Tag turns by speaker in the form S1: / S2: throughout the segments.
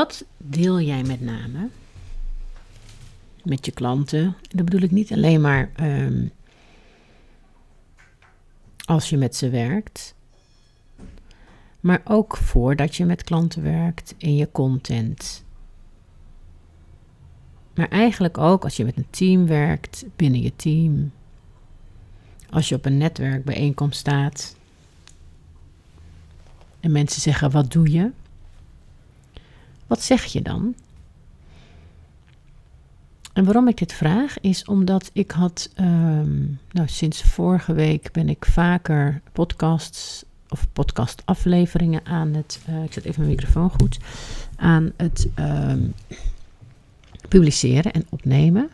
S1: Wat deel jij met name met je klanten? En dat bedoel ik niet alleen maar ehm, als je met ze werkt, maar ook voordat je met klanten werkt in je content. Maar eigenlijk ook als je met een team werkt binnen je team. Als je op een netwerkbijeenkomst staat en mensen zeggen: Wat doe je? Wat zeg je dan? En waarom ik dit vraag is omdat ik had, um, nou sinds vorige week ben ik vaker podcasts of podcastafleveringen aan het, uh, ik zet even mijn microfoon goed, aan het um, publiceren en opnemen.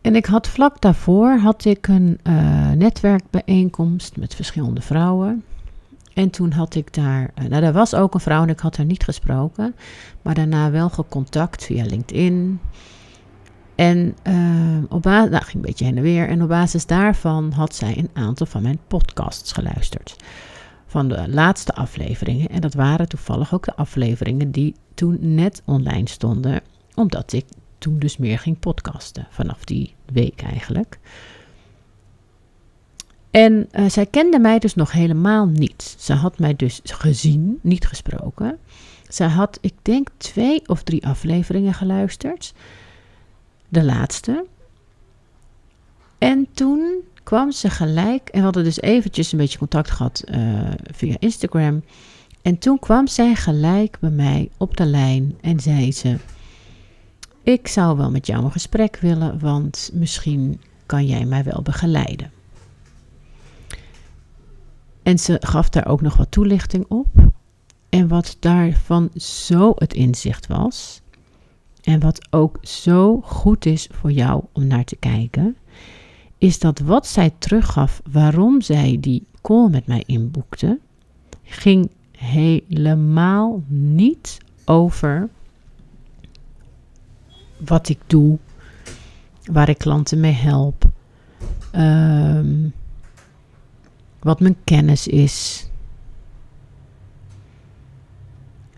S1: En ik had vlak daarvoor had ik een uh, netwerkbijeenkomst met verschillende vrouwen. En toen had ik daar, uh, nou daar was ook een vrouw en ik had haar niet gesproken, maar daarna wel gecontact via LinkedIn. En uh, op basis, nou ging een beetje heen en weer. En op basis daarvan had zij een aantal van mijn podcasts geluisterd. Van de laatste afleveringen. En dat waren toevallig ook de afleveringen die toen net online stonden. Omdat ik toen dus meer ging podcasten. Vanaf die week eigenlijk. En uh, zij kende mij dus nog helemaal niet. Ze had mij dus gezien, niet gesproken. Zij had, ik denk, twee of drie afleveringen geluisterd de laatste. En toen kwam ze gelijk, en we hadden dus eventjes een beetje contact gehad uh, via Instagram. En toen kwam zij gelijk bij mij op de lijn en zei ze: Ik zou wel met jou een gesprek willen, want misschien kan jij mij wel begeleiden. En ze gaf daar ook nog wat toelichting op. En wat daarvan zo het inzicht was, en wat ook zo goed is voor jou om naar te kijken, is dat wat zij teruggaf waarom zij die call met mij inboekte, ging helemaal niet over wat ik doe, waar ik klanten mee help, um, wat mijn kennis is.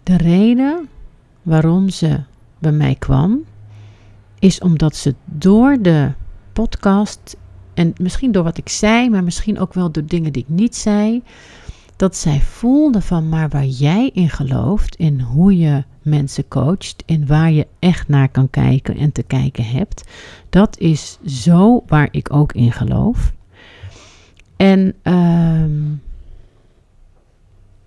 S1: De reden waarom ze bij mij kwam, is omdat ze door de podcast en misschien door wat ik zei, maar misschien ook wel door dingen die ik niet zei, dat zij voelde van maar waar jij in gelooft, in hoe je mensen coacht, en waar je echt naar kan kijken en te kijken hebt, dat is zo waar ik ook in geloof. En um,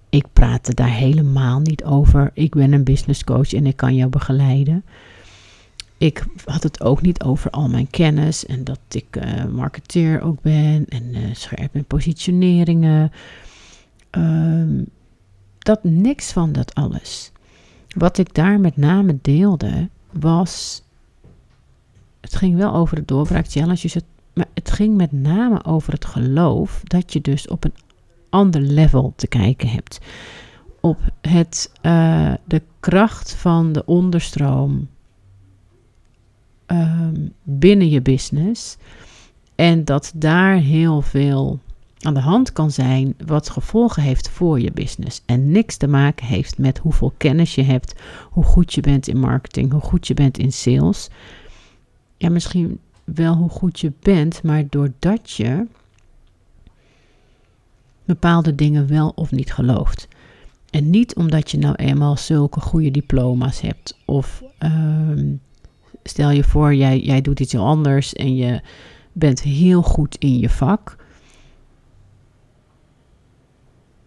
S1: ik praatte daar helemaal niet over. Ik ben een business coach en ik kan jou begeleiden. Ik had het ook niet over al mijn kennis en dat ik uh, marketeer ook ben en uh, scherp in positioneringen. Um, dat niks van dat alles. Wat ik daar met name deelde was. Het ging wel over de doorbraak challenges, maar het ging met name over het geloof dat je dus op een ander level te kijken hebt. Op het, uh, de kracht van de onderstroom um, binnen je business. En dat daar heel veel aan de hand kan zijn wat gevolgen heeft voor je business. En niks te maken heeft met hoeveel kennis je hebt, hoe goed je bent in marketing, hoe goed je bent in sales. Ja, misschien wel hoe goed je bent, maar doordat je bepaalde dingen wel of niet gelooft. En niet omdat je nou eenmaal zulke goede diploma's hebt. Of um, stel je voor, jij, jij doet iets heel anders en je bent heel goed in je vak.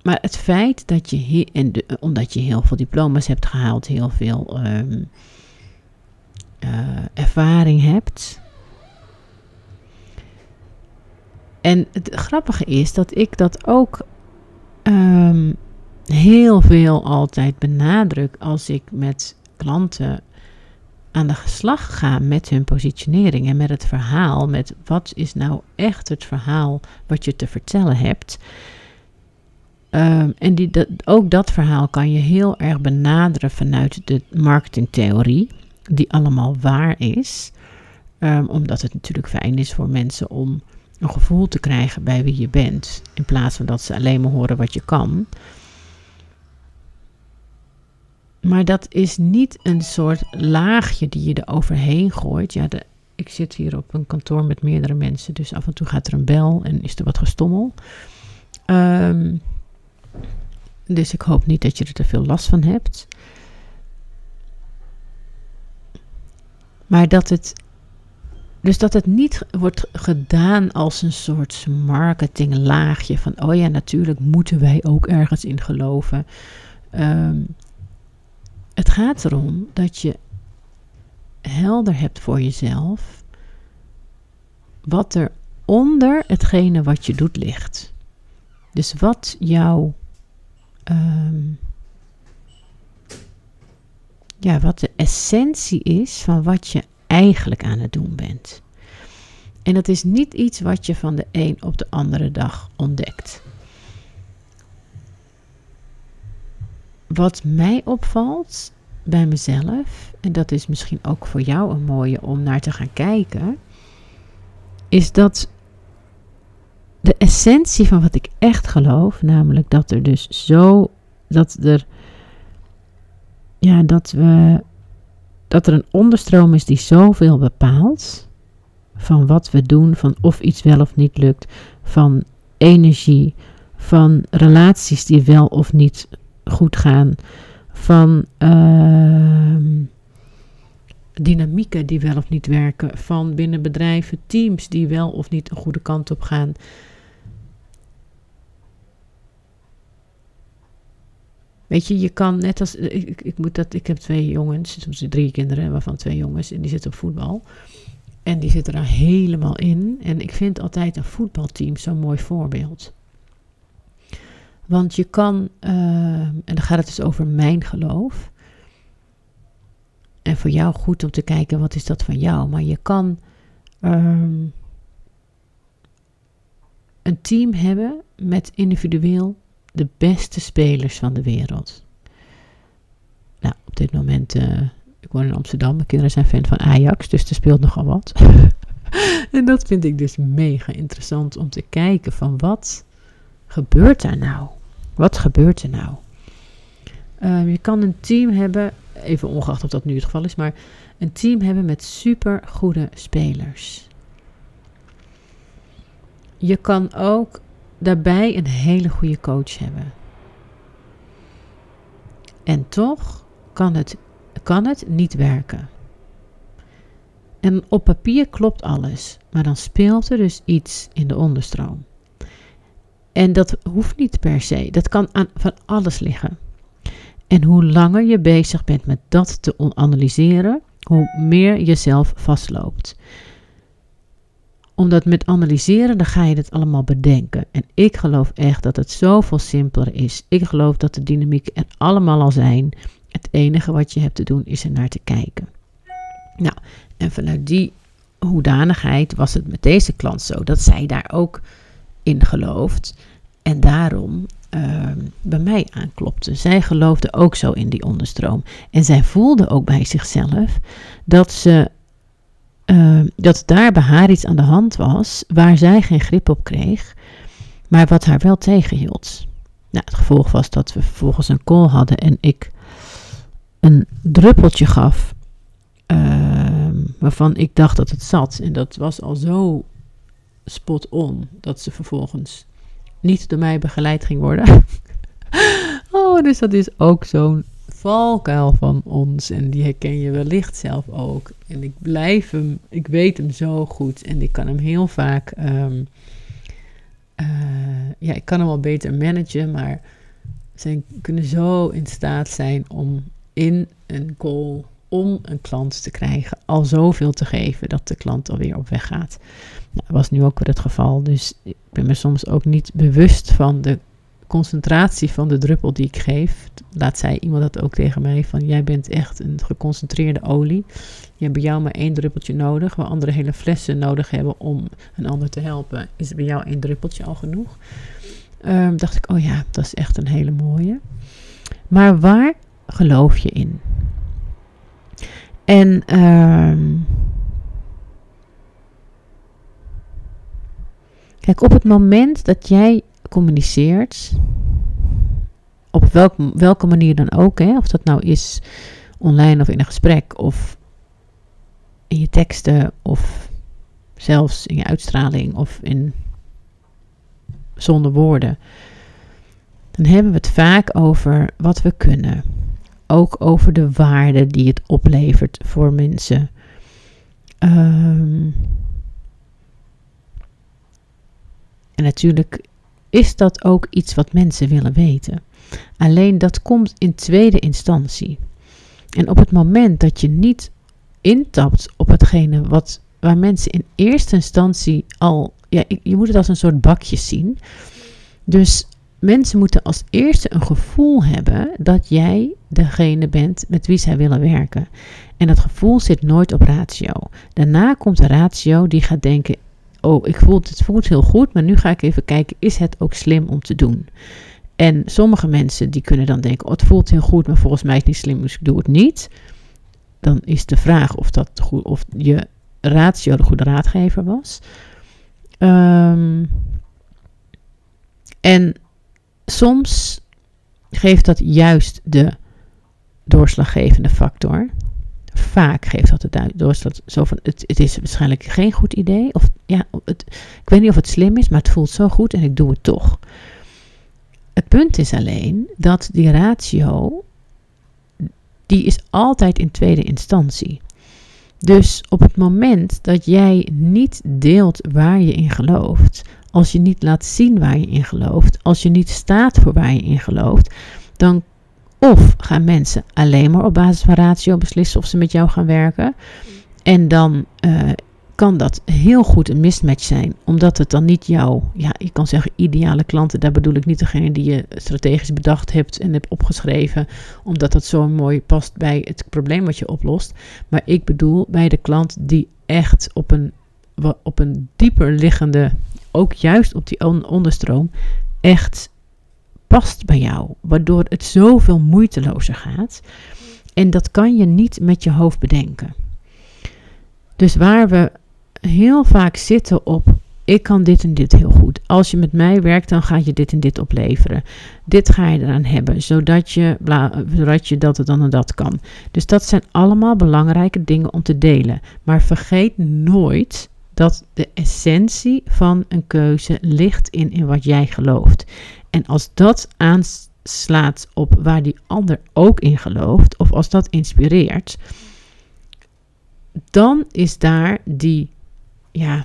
S1: Maar het feit dat je, en omdat je heel veel diploma's hebt gehaald, heel veel um, uh, ervaring hebt, En het grappige is dat ik dat ook um, heel veel altijd benadruk als ik met klanten aan de slag ga met hun positionering en met het verhaal, met wat is nou echt het verhaal wat je te vertellen hebt. Um, en die, dat, ook dat verhaal kan je heel erg benaderen vanuit de marketingtheorie, die allemaal waar is. Um, omdat het natuurlijk fijn is voor mensen om een gevoel te krijgen bij wie je bent. In plaats van dat ze alleen maar horen wat je kan. Maar dat is niet een soort laagje die je er overheen gooit. Ja, de, ik zit hier op een kantoor met meerdere mensen, dus af en toe gaat er een bel en is er wat gestommel. Um, dus ik hoop niet dat je er te veel last van hebt. Maar dat het. Dus dat het niet wordt gedaan als een soort marketinglaagje van, oh ja, natuurlijk moeten wij ook ergens in geloven. Um, het gaat erom dat je helder hebt voor jezelf wat er onder hetgene wat je doet ligt. Dus wat jouw. Um, ja, wat de essentie is van wat je eigenlijk aan het doen bent. En dat is niet iets wat je van de een op de andere dag ontdekt. Wat mij opvalt bij mezelf, en dat is misschien ook voor jou een mooie om naar te gaan kijken, is dat de essentie van wat ik echt geloof, namelijk dat er dus zo, dat er, ja, dat we, dat er een onderstroom is die zoveel bepaalt van wat we doen, van of iets wel of niet lukt, van energie, van relaties die wel of niet goed gaan, van uh, dynamieken die wel of niet werken, van binnen bedrijven teams die wel of niet een goede kant op gaan. Weet je, je kan net als. Ik, ik, moet dat, ik heb twee jongens, soms drie kinderen, waarvan twee jongens, en die zitten op voetbal. En die zitten er helemaal in. En ik vind altijd een voetbalteam zo'n mooi voorbeeld. Want je kan, uh, en dan gaat het dus over mijn geloof. En voor jou goed om te kijken wat is dat van jou. Maar je kan um, een team hebben met individueel de beste spelers van de wereld. Nou, op dit moment, uh, ik woon in Amsterdam, mijn kinderen zijn fan van Ajax, dus er speelt nogal wat. en dat vind ik dus mega interessant om te kijken van wat gebeurt daar nou? Wat gebeurt er nou? Uh, je kan een team hebben, even ongeacht of dat nu het geval is, maar een team hebben met super goede spelers. Je kan ook daarbij een hele goede coach hebben. En toch kan het, kan het niet werken. En op papier klopt alles, maar dan speelt er dus iets in de onderstroom. En dat hoeft niet per se, dat kan aan van alles liggen. En hoe langer je bezig bent met dat te analyseren, hoe meer je zelf vastloopt omdat met analyseren, dan ga je het allemaal bedenken. En ik geloof echt dat het zoveel simpeler is. Ik geloof dat de dynamieken er allemaal al zijn. Het enige wat je hebt te doen is er naar te kijken. Nou, en vanuit die hoedanigheid was het met deze klant zo dat zij daar ook in gelooft. En daarom uh, bij mij aanklopte. Zij geloofde ook zo in die onderstroom. En zij voelde ook bij zichzelf dat ze uh, dat daar bij haar iets aan de hand was waar zij geen grip op kreeg, maar wat haar wel tegenhield. Nou, het gevolg was dat we vervolgens een call hadden en ik een druppeltje gaf uh, waarvan ik dacht dat het zat. En dat was al zo spot on dat ze vervolgens niet door mij begeleid ging worden. oh, dus dat is ook zo'n valkuil van ons. En die herken je wellicht zelf ook. En ik blijf hem, ik weet hem zo goed. En ik kan hem heel vaak, um, uh, ja, ik kan hem wel beter managen. Maar ze kunnen zo in staat zijn om in een call, om een klant te krijgen, al zoveel te geven dat de klant alweer op weg gaat. Nou, dat was nu ook weer het geval. Dus ik ben me soms ook niet bewust van de concentratie van de druppel die ik geef, laat zij iemand dat ook tegen mij van jij bent echt een geconcentreerde olie. Je hebt bij jou maar één druppeltje nodig, waar andere hele flessen nodig hebben om een ander te helpen. Is bij jou één druppeltje al genoeg? Um, dacht ik, oh ja, dat is echt een hele mooie. Maar waar geloof je in? En um, kijk, op het moment dat jij communiceert op welk, welke manier dan ook, hè, of dat nou is online of in een gesprek, of in je teksten, of zelfs in je uitstraling, of in zonder woorden, dan hebben we het vaak over wat we kunnen. Ook over de waarde die het oplevert voor mensen. Um, en natuurlijk is dat ook iets wat mensen willen weten. Alleen dat komt in tweede instantie. En op het moment dat je niet intapt op hetgene wat, waar mensen in eerste instantie al. Ja, je moet het als een soort bakje zien. Dus mensen moeten als eerste een gevoel hebben dat jij degene bent met wie zij willen werken. En dat gevoel zit nooit op ratio. Daarna komt de ratio die gaat denken: Oh, ik voel het voelt heel goed, maar nu ga ik even kijken: is het ook slim om te doen? En sommige mensen die kunnen dan denken: Oh, het voelt heel goed, maar volgens mij is het niet slim, dus ik doe het niet. Dan is de vraag of, dat goed, of je ratio de goede raadgever was. Um, en soms geeft dat juist de doorslaggevende factor. Vaak geeft dat de doorslag zo van het, het is waarschijnlijk geen goed idee. Of ja, het, ik weet niet of het slim is, maar het voelt zo goed en ik doe het toch. Het punt is alleen dat die ratio, die is altijd in tweede instantie. Dus op het moment dat jij niet deelt waar je in gelooft, als je niet laat zien waar je in gelooft, als je niet staat voor waar je in gelooft, dan of gaan mensen alleen maar op basis van ratio beslissen of ze met jou gaan werken. En dan uh, kan dat heel goed een mismatch zijn, omdat het dan niet jouw, ja, je kan zeggen ideale klanten, daar bedoel ik niet degene die je strategisch bedacht hebt en hebt opgeschreven, omdat dat zo mooi past bij het probleem wat je oplost. Maar ik bedoel bij de klant die echt op een, op een dieper liggende ook juist op die onderstroom echt past bij jou. Waardoor het zoveel moeitelozer gaat. En dat kan je niet met je hoofd bedenken. Dus waar we heel vaak zitten op. Ik kan dit en dit heel goed. Als je met mij werkt, dan ga je dit en dit opleveren. Dit ga je eraan hebben, zodat je, bla, zodat je dat dan en dat kan. Dus dat zijn allemaal belangrijke dingen om te delen. Maar vergeet nooit dat de essentie van een keuze ligt in, in wat jij gelooft. En als dat aanslaat op waar die ander ook in gelooft, of als dat inspireert, dan is daar die, ja,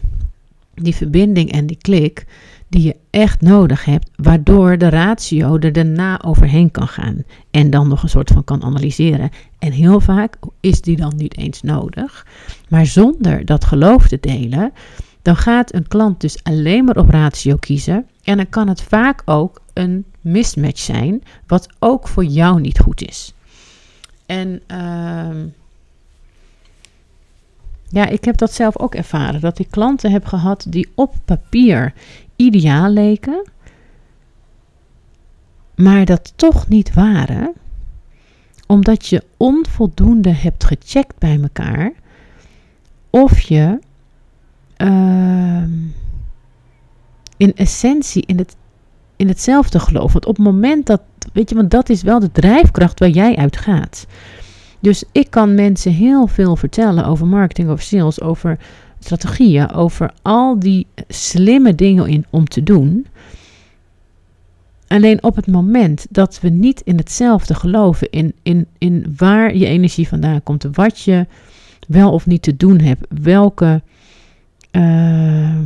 S1: die verbinding en die klik die je echt nodig hebt, waardoor de ratio er daarna overheen kan gaan en dan nog een soort van kan analyseren. En heel vaak is die dan niet eens nodig, maar zonder dat geloof te delen, dan gaat een klant dus alleen maar op ratio kiezen en dan kan het vaak ook een mismatch zijn, wat ook voor jou niet goed is. En uh, ja, ik heb dat zelf ook ervaren. Dat ik klanten heb gehad die op papier ideaal leken, maar dat toch niet waren, omdat je onvoldoende hebt gecheckt bij elkaar of je uh, in essentie in, het, in hetzelfde gelooft. Want op het moment dat, weet je, want dat is wel de drijfkracht waar jij uit gaat. Dus ik kan mensen heel veel vertellen over marketing, over sales, over strategieën, over al die slimme dingen in, om te doen. Alleen op het moment dat we niet in hetzelfde geloven, in, in, in waar je energie vandaan komt, wat je wel of niet te doen hebt, welke, uh,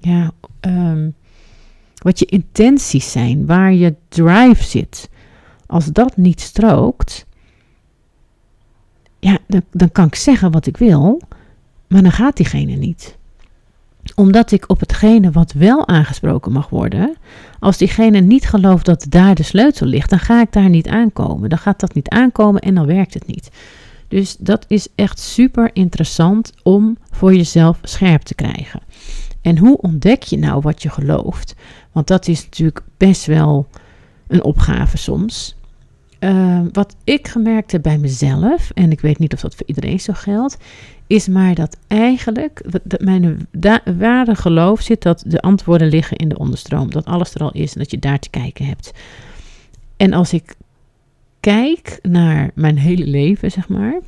S1: ja, um, wat je intenties zijn, waar je drive zit. Als dat niet strookt, ja, dan, dan kan ik zeggen wat ik wil, maar dan gaat diegene niet. Omdat ik op hetgene wat wel aangesproken mag worden, als diegene niet gelooft dat daar de sleutel ligt, dan ga ik daar niet aankomen. Dan gaat dat niet aankomen en dan werkt het niet. Dus dat is echt super interessant om voor jezelf scherp te krijgen. En hoe ontdek je nou wat je gelooft? Want dat is natuurlijk best wel een opgave soms. Uh, wat ik gemerkt heb bij mezelf, en ik weet niet of dat voor iedereen zo geldt, is maar dat eigenlijk mijn ware geloof zit dat de antwoorden liggen in de onderstroom. Dat alles er al is en dat je daar te kijken hebt. En als ik kijk naar mijn hele leven, zeg maar,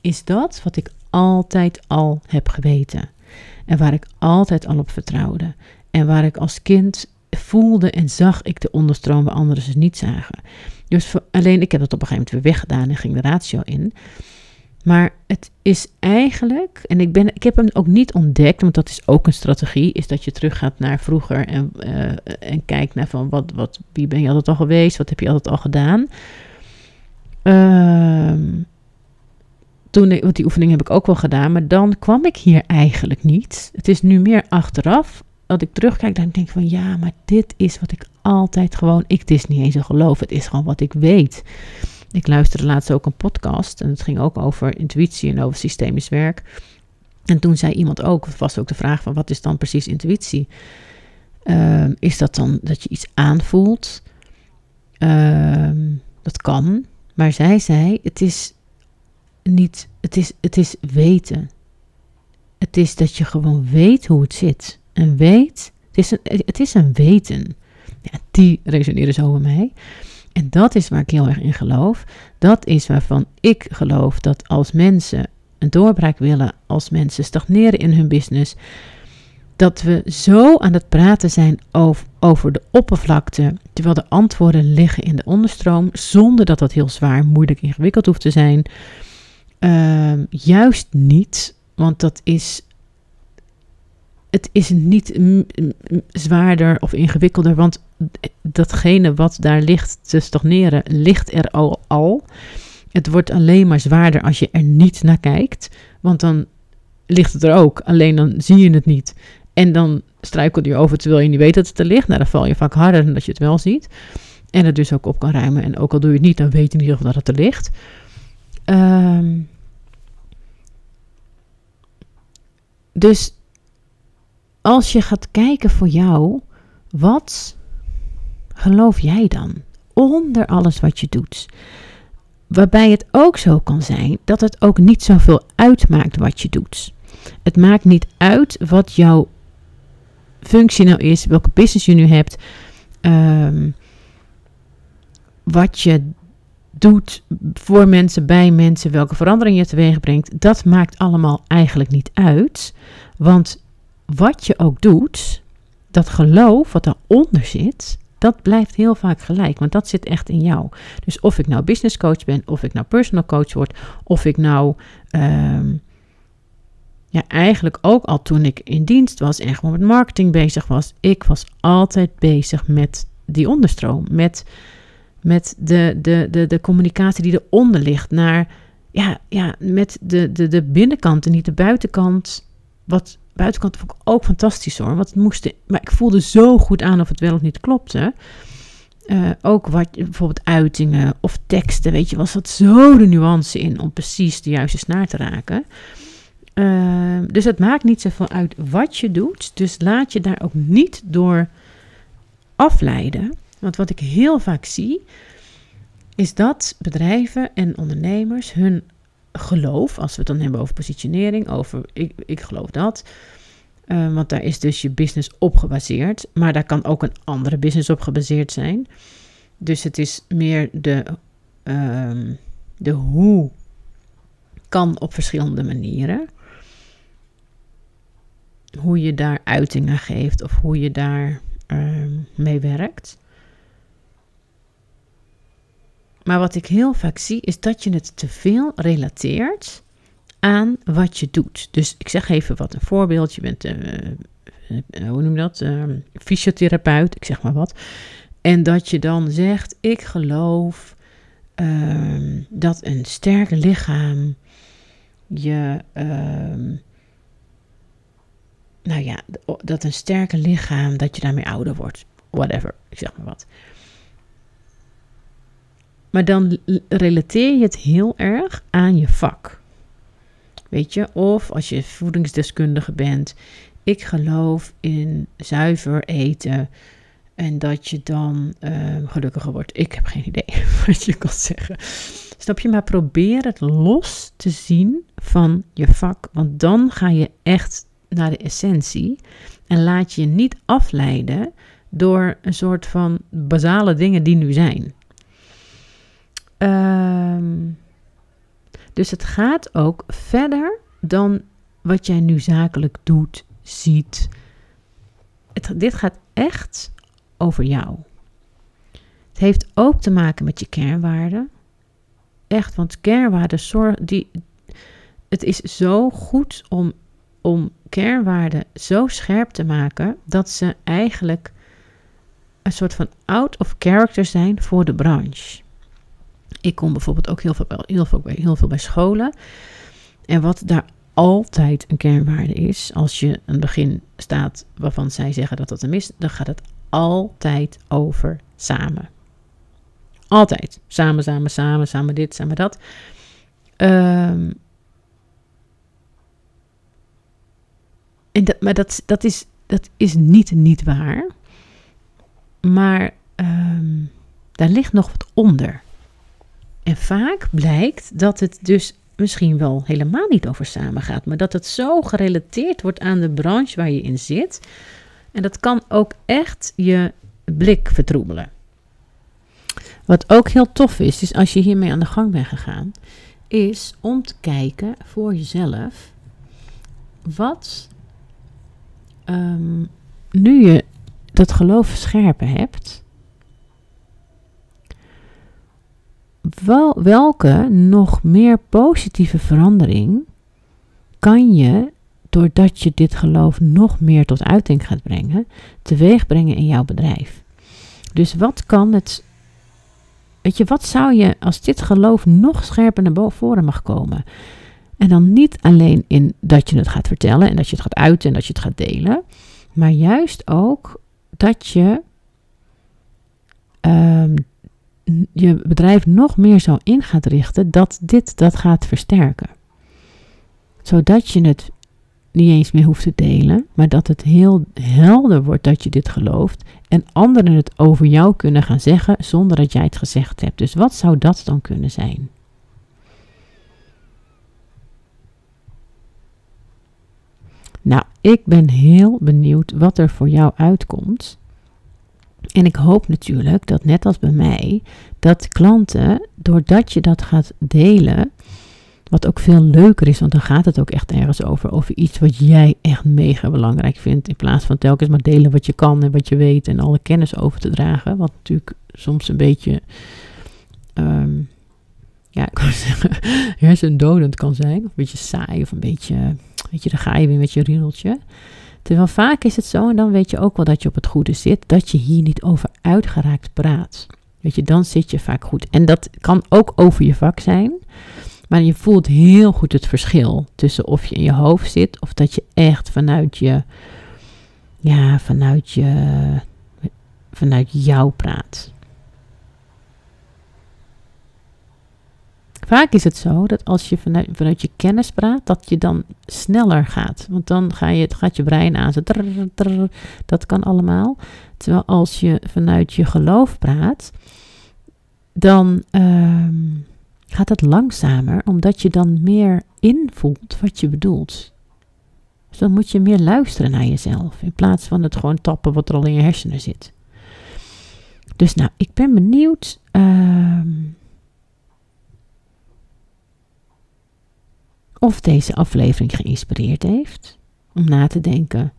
S1: is dat wat ik altijd al heb geweten. En waar ik altijd al op vertrouwde. En waar ik als kind voelde en zag ik de onderstroom waar anderen ze niet zagen. Dus alleen ik heb dat op een gegeven moment weer weggedaan en ging de ratio in. Maar het is eigenlijk, en ik, ben, ik heb hem ook niet ontdekt, want dat is ook een strategie, is dat je teruggaat naar vroeger en, uh, en kijkt naar van wat, wat, wie ben je altijd al geweest, wat heb je altijd al gedaan. Uh, toen, want die oefening heb ik ook wel gedaan, maar dan kwam ik hier eigenlijk niet. Het is nu meer achteraf dat ik terugkijk, dan denk ik van ja, maar dit is wat ik altijd gewoon, ik, het is niet eens een geloof, het is gewoon wat ik weet. Ik luisterde laatst ook een podcast en het ging ook over intuïtie en over systemisch werk. En toen zei iemand ook, was ook de vraag van wat is dan precies intuïtie? Uh, is dat dan dat je iets aanvoelt? Uh, dat kan. Maar zij zei, het is niet, het is, het is weten. Het is dat je gewoon weet hoe het zit. En weet, het is een, het is een weten. Ja, die resoneren zo bij mij. En dat is waar ik heel erg in geloof. Dat is waarvan ik geloof dat als mensen een doorbraak willen, als mensen stagneren in hun business, dat we zo aan het praten zijn over, over de oppervlakte, terwijl de antwoorden liggen in de onderstroom, zonder dat dat heel zwaar, moeilijk, ingewikkeld hoeft te zijn. Uh, juist niet, want dat is. Het is niet zwaarder of ingewikkelder, want datgene wat daar ligt te stagneren, ligt er al, al. Het wordt alleen maar zwaarder als je er niet naar kijkt, want dan ligt het er ook, alleen dan zie je het niet. En dan struikel je over terwijl je niet weet dat het er ligt. Nou, dan val je vaak harder dan dat je het wel ziet. En het dus ook op kan ruimen. En ook al doe je het niet, dan weet je in ieder geval dat het er ligt. Um, dus als je gaat kijken voor jou, wat geloof jij dan? Onder alles wat je doet. Waarbij het ook zo kan zijn dat het ook niet zoveel uitmaakt wat je doet. Het maakt niet uit wat jouw functie nou is, welke business je nu hebt, um, wat je doet voor mensen, bij mensen, welke verandering je teweeg brengt, dat maakt allemaal eigenlijk niet uit. Want wat je ook doet, dat geloof wat daaronder zit, dat blijft heel vaak gelijk, want dat zit echt in jou. Dus of ik nou business coach ben, of ik nou personal coach word, of ik nou um, ja, eigenlijk ook al toen ik in dienst was en gewoon met marketing bezig was, ik was altijd bezig met die onderstroom, met met de, de, de, de communicatie die eronder ligt, naar, ja, ja, met de, de, de binnenkant en niet de buitenkant. Wat buitenkant vond ik ook fantastisch hoor, want het moest, maar ik voelde zo goed aan of het wel of niet klopte. Uh, ook wat bijvoorbeeld uitingen of teksten, weet je, was dat zo de nuance in om precies de juiste snaar te raken. Uh, dus het maakt niet zoveel uit wat je doet. Dus laat je daar ook niet door afleiden. Want wat ik heel vaak zie, is dat bedrijven en ondernemers hun geloof, als we het dan hebben over positionering, over ik, ik geloof dat. Uh, want daar is dus je business op gebaseerd. Maar daar kan ook een andere business op gebaseerd zijn. Dus het is meer de, uh, de hoe kan op verschillende manieren. Hoe je daar uiting aan geeft of hoe je daar uh, mee werkt. Maar wat ik heel vaak zie is dat je het te veel relateert aan wat je doet. Dus ik zeg even wat een voorbeeld. Je bent, uh, hoe noem je dat? Uh, fysiotherapeut, ik zeg maar wat. En dat je dan zegt: Ik geloof uh, dat een sterk lichaam je. Ehm, nou ja, dat een sterke lichaam, dat je daarmee ouder wordt. Whatever, ik zeg maar wat. Maar dan relateer je het heel erg aan je vak. Weet je, of als je voedingsdeskundige bent, ik geloof in zuiver eten en dat je dan uh, gelukkiger wordt. Ik heb geen idee wat je kan zeggen. Snap je? Maar probeer het los te zien van je vak, want dan ga je echt naar de essentie en laat je niet afleiden door een soort van basale dingen die nu zijn. Ehm, dus het gaat ook verder dan wat jij nu zakelijk doet, ziet. Dit gaat echt over jou. Het heeft ook te maken met je kernwaarden. Echt, want kernwaarden zorg, die, het is zo goed om, om kernwaarden zo scherp te maken dat ze eigenlijk een soort van out of character zijn voor de branche. Ik kom bijvoorbeeld ook heel veel, heel veel, bij, heel veel bij scholen. En wat daar altijd een kernwaarde is, als je een begin staat waarvan zij zeggen dat dat een is, dan gaat het altijd over samen. Altijd. Samen, samen, samen, samen dit, samen dat. Um, en dat maar dat, dat, is, dat is niet niet waar. Maar um, daar ligt nog wat onder. En vaak blijkt dat het dus misschien wel helemaal niet over samen gaat, maar dat het zo gerelateerd wordt aan de branche waar je in zit. En dat kan ook echt je blik vertroebelen. Wat ook heel tof is, is als je hiermee aan de gang bent gegaan, is om te kijken voor jezelf wat um, nu je dat geloof scherper hebt, wel, welke nog meer positieve verandering kan je, doordat je dit geloof nog meer tot uiting gaat brengen, teweeg brengen in jouw bedrijf? Dus wat kan het. Weet je, wat zou je als dit geloof nog scherper naar voren mag komen? En dan niet alleen in dat je het gaat vertellen en dat je het gaat uiten en dat je het gaat delen, maar juist ook dat je um, je bedrijf nog meer zo in gaat richten dat dit dat gaat versterken. Zodat je het niet eens meer hoeft te delen, maar dat het heel helder wordt dat je dit gelooft en anderen het over jou kunnen gaan zeggen zonder dat jij het gezegd hebt. Dus wat zou dat dan kunnen zijn? Nou, ik ben heel benieuwd wat er voor jou uitkomt. En ik hoop natuurlijk dat net als bij mij, dat klanten, doordat je dat gaat delen, wat ook veel leuker is, want dan gaat het ook echt ergens over, over iets wat jij echt mega belangrijk vindt, in plaats van telkens maar delen wat je kan en wat je weet en alle kennis over te dragen, wat natuurlijk soms een beetje, um, ja, ik kan zeggen, hersendodend kan zijn, of een beetje saai, of een beetje, weet je, dan ga je weer met je riedeltje. Terwijl vaak is het zo, en dan weet je ook wel dat je op het goede zit, dat je hier niet over uitgeraakt praat. Weet je, dan zit je vaak goed. En dat kan ook over je vak zijn. Maar je voelt heel goed het verschil tussen of je in je hoofd zit of dat je echt vanuit je, ja, vanuit je, vanuit jou praat. Vaak is het zo dat als je vanuit, vanuit je kennis praat, dat je dan sneller gaat. Want dan ga je, gaat je brein aan. Zo dat kan allemaal. Terwijl als je vanuit je geloof praat, dan um, gaat het langzamer, omdat je dan meer invoelt wat je bedoelt. Dus dan moet je meer luisteren naar jezelf, in plaats van het gewoon tappen wat er al in je hersenen zit. Dus nou, ik ben benieuwd. Uh, of deze aflevering geïnspireerd heeft om na te denken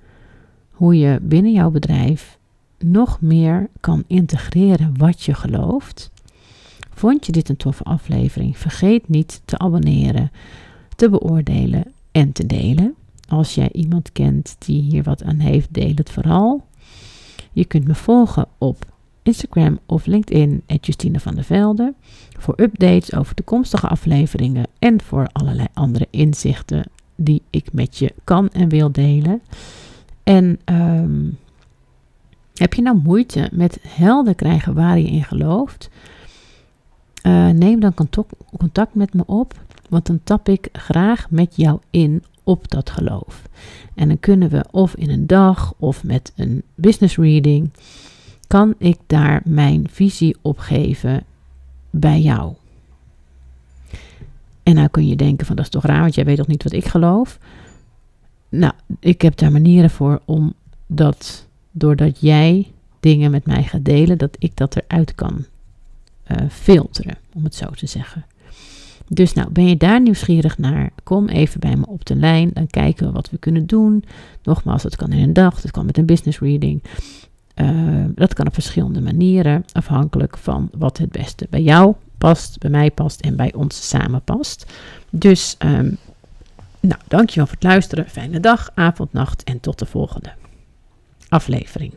S1: hoe je binnen jouw bedrijf nog meer kan integreren wat je gelooft. Vond je dit een toffe aflevering? Vergeet niet te abonneren, te beoordelen en te delen. Als jij iemand kent die hier wat aan heeft, deel het vooral. Je kunt me volgen op Instagram of LinkedIn, Justine van der Velde, voor updates over toekomstige afleveringen en voor allerlei andere inzichten die ik met je kan en wil delen. En um, heb je nou moeite met helder krijgen waar je in gelooft? Uh, neem dan contact met me op, want dan tap ik graag met jou in op dat geloof. En dan kunnen we of in een dag of met een business reading kan ik daar mijn visie op geven bij jou? En nou kun je denken van dat is toch raar, want jij weet toch niet wat ik geloof? Nou, ik heb daar manieren voor om dat, doordat jij dingen met mij gaat delen, dat ik dat eruit kan uh, filteren. om het zo te zeggen. Dus nou, ben je daar nieuwsgierig naar? Kom even bij me op de lijn. Dan kijken we wat we kunnen doen. Nogmaals, het kan in een dag, het kan met een business reading. Uh, dat kan op verschillende manieren, afhankelijk van wat het beste bij jou past, bij mij past en bij ons samen past. Dus, um, nou, dankjewel voor het luisteren. Fijne dag, avond, nacht en tot de volgende aflevering.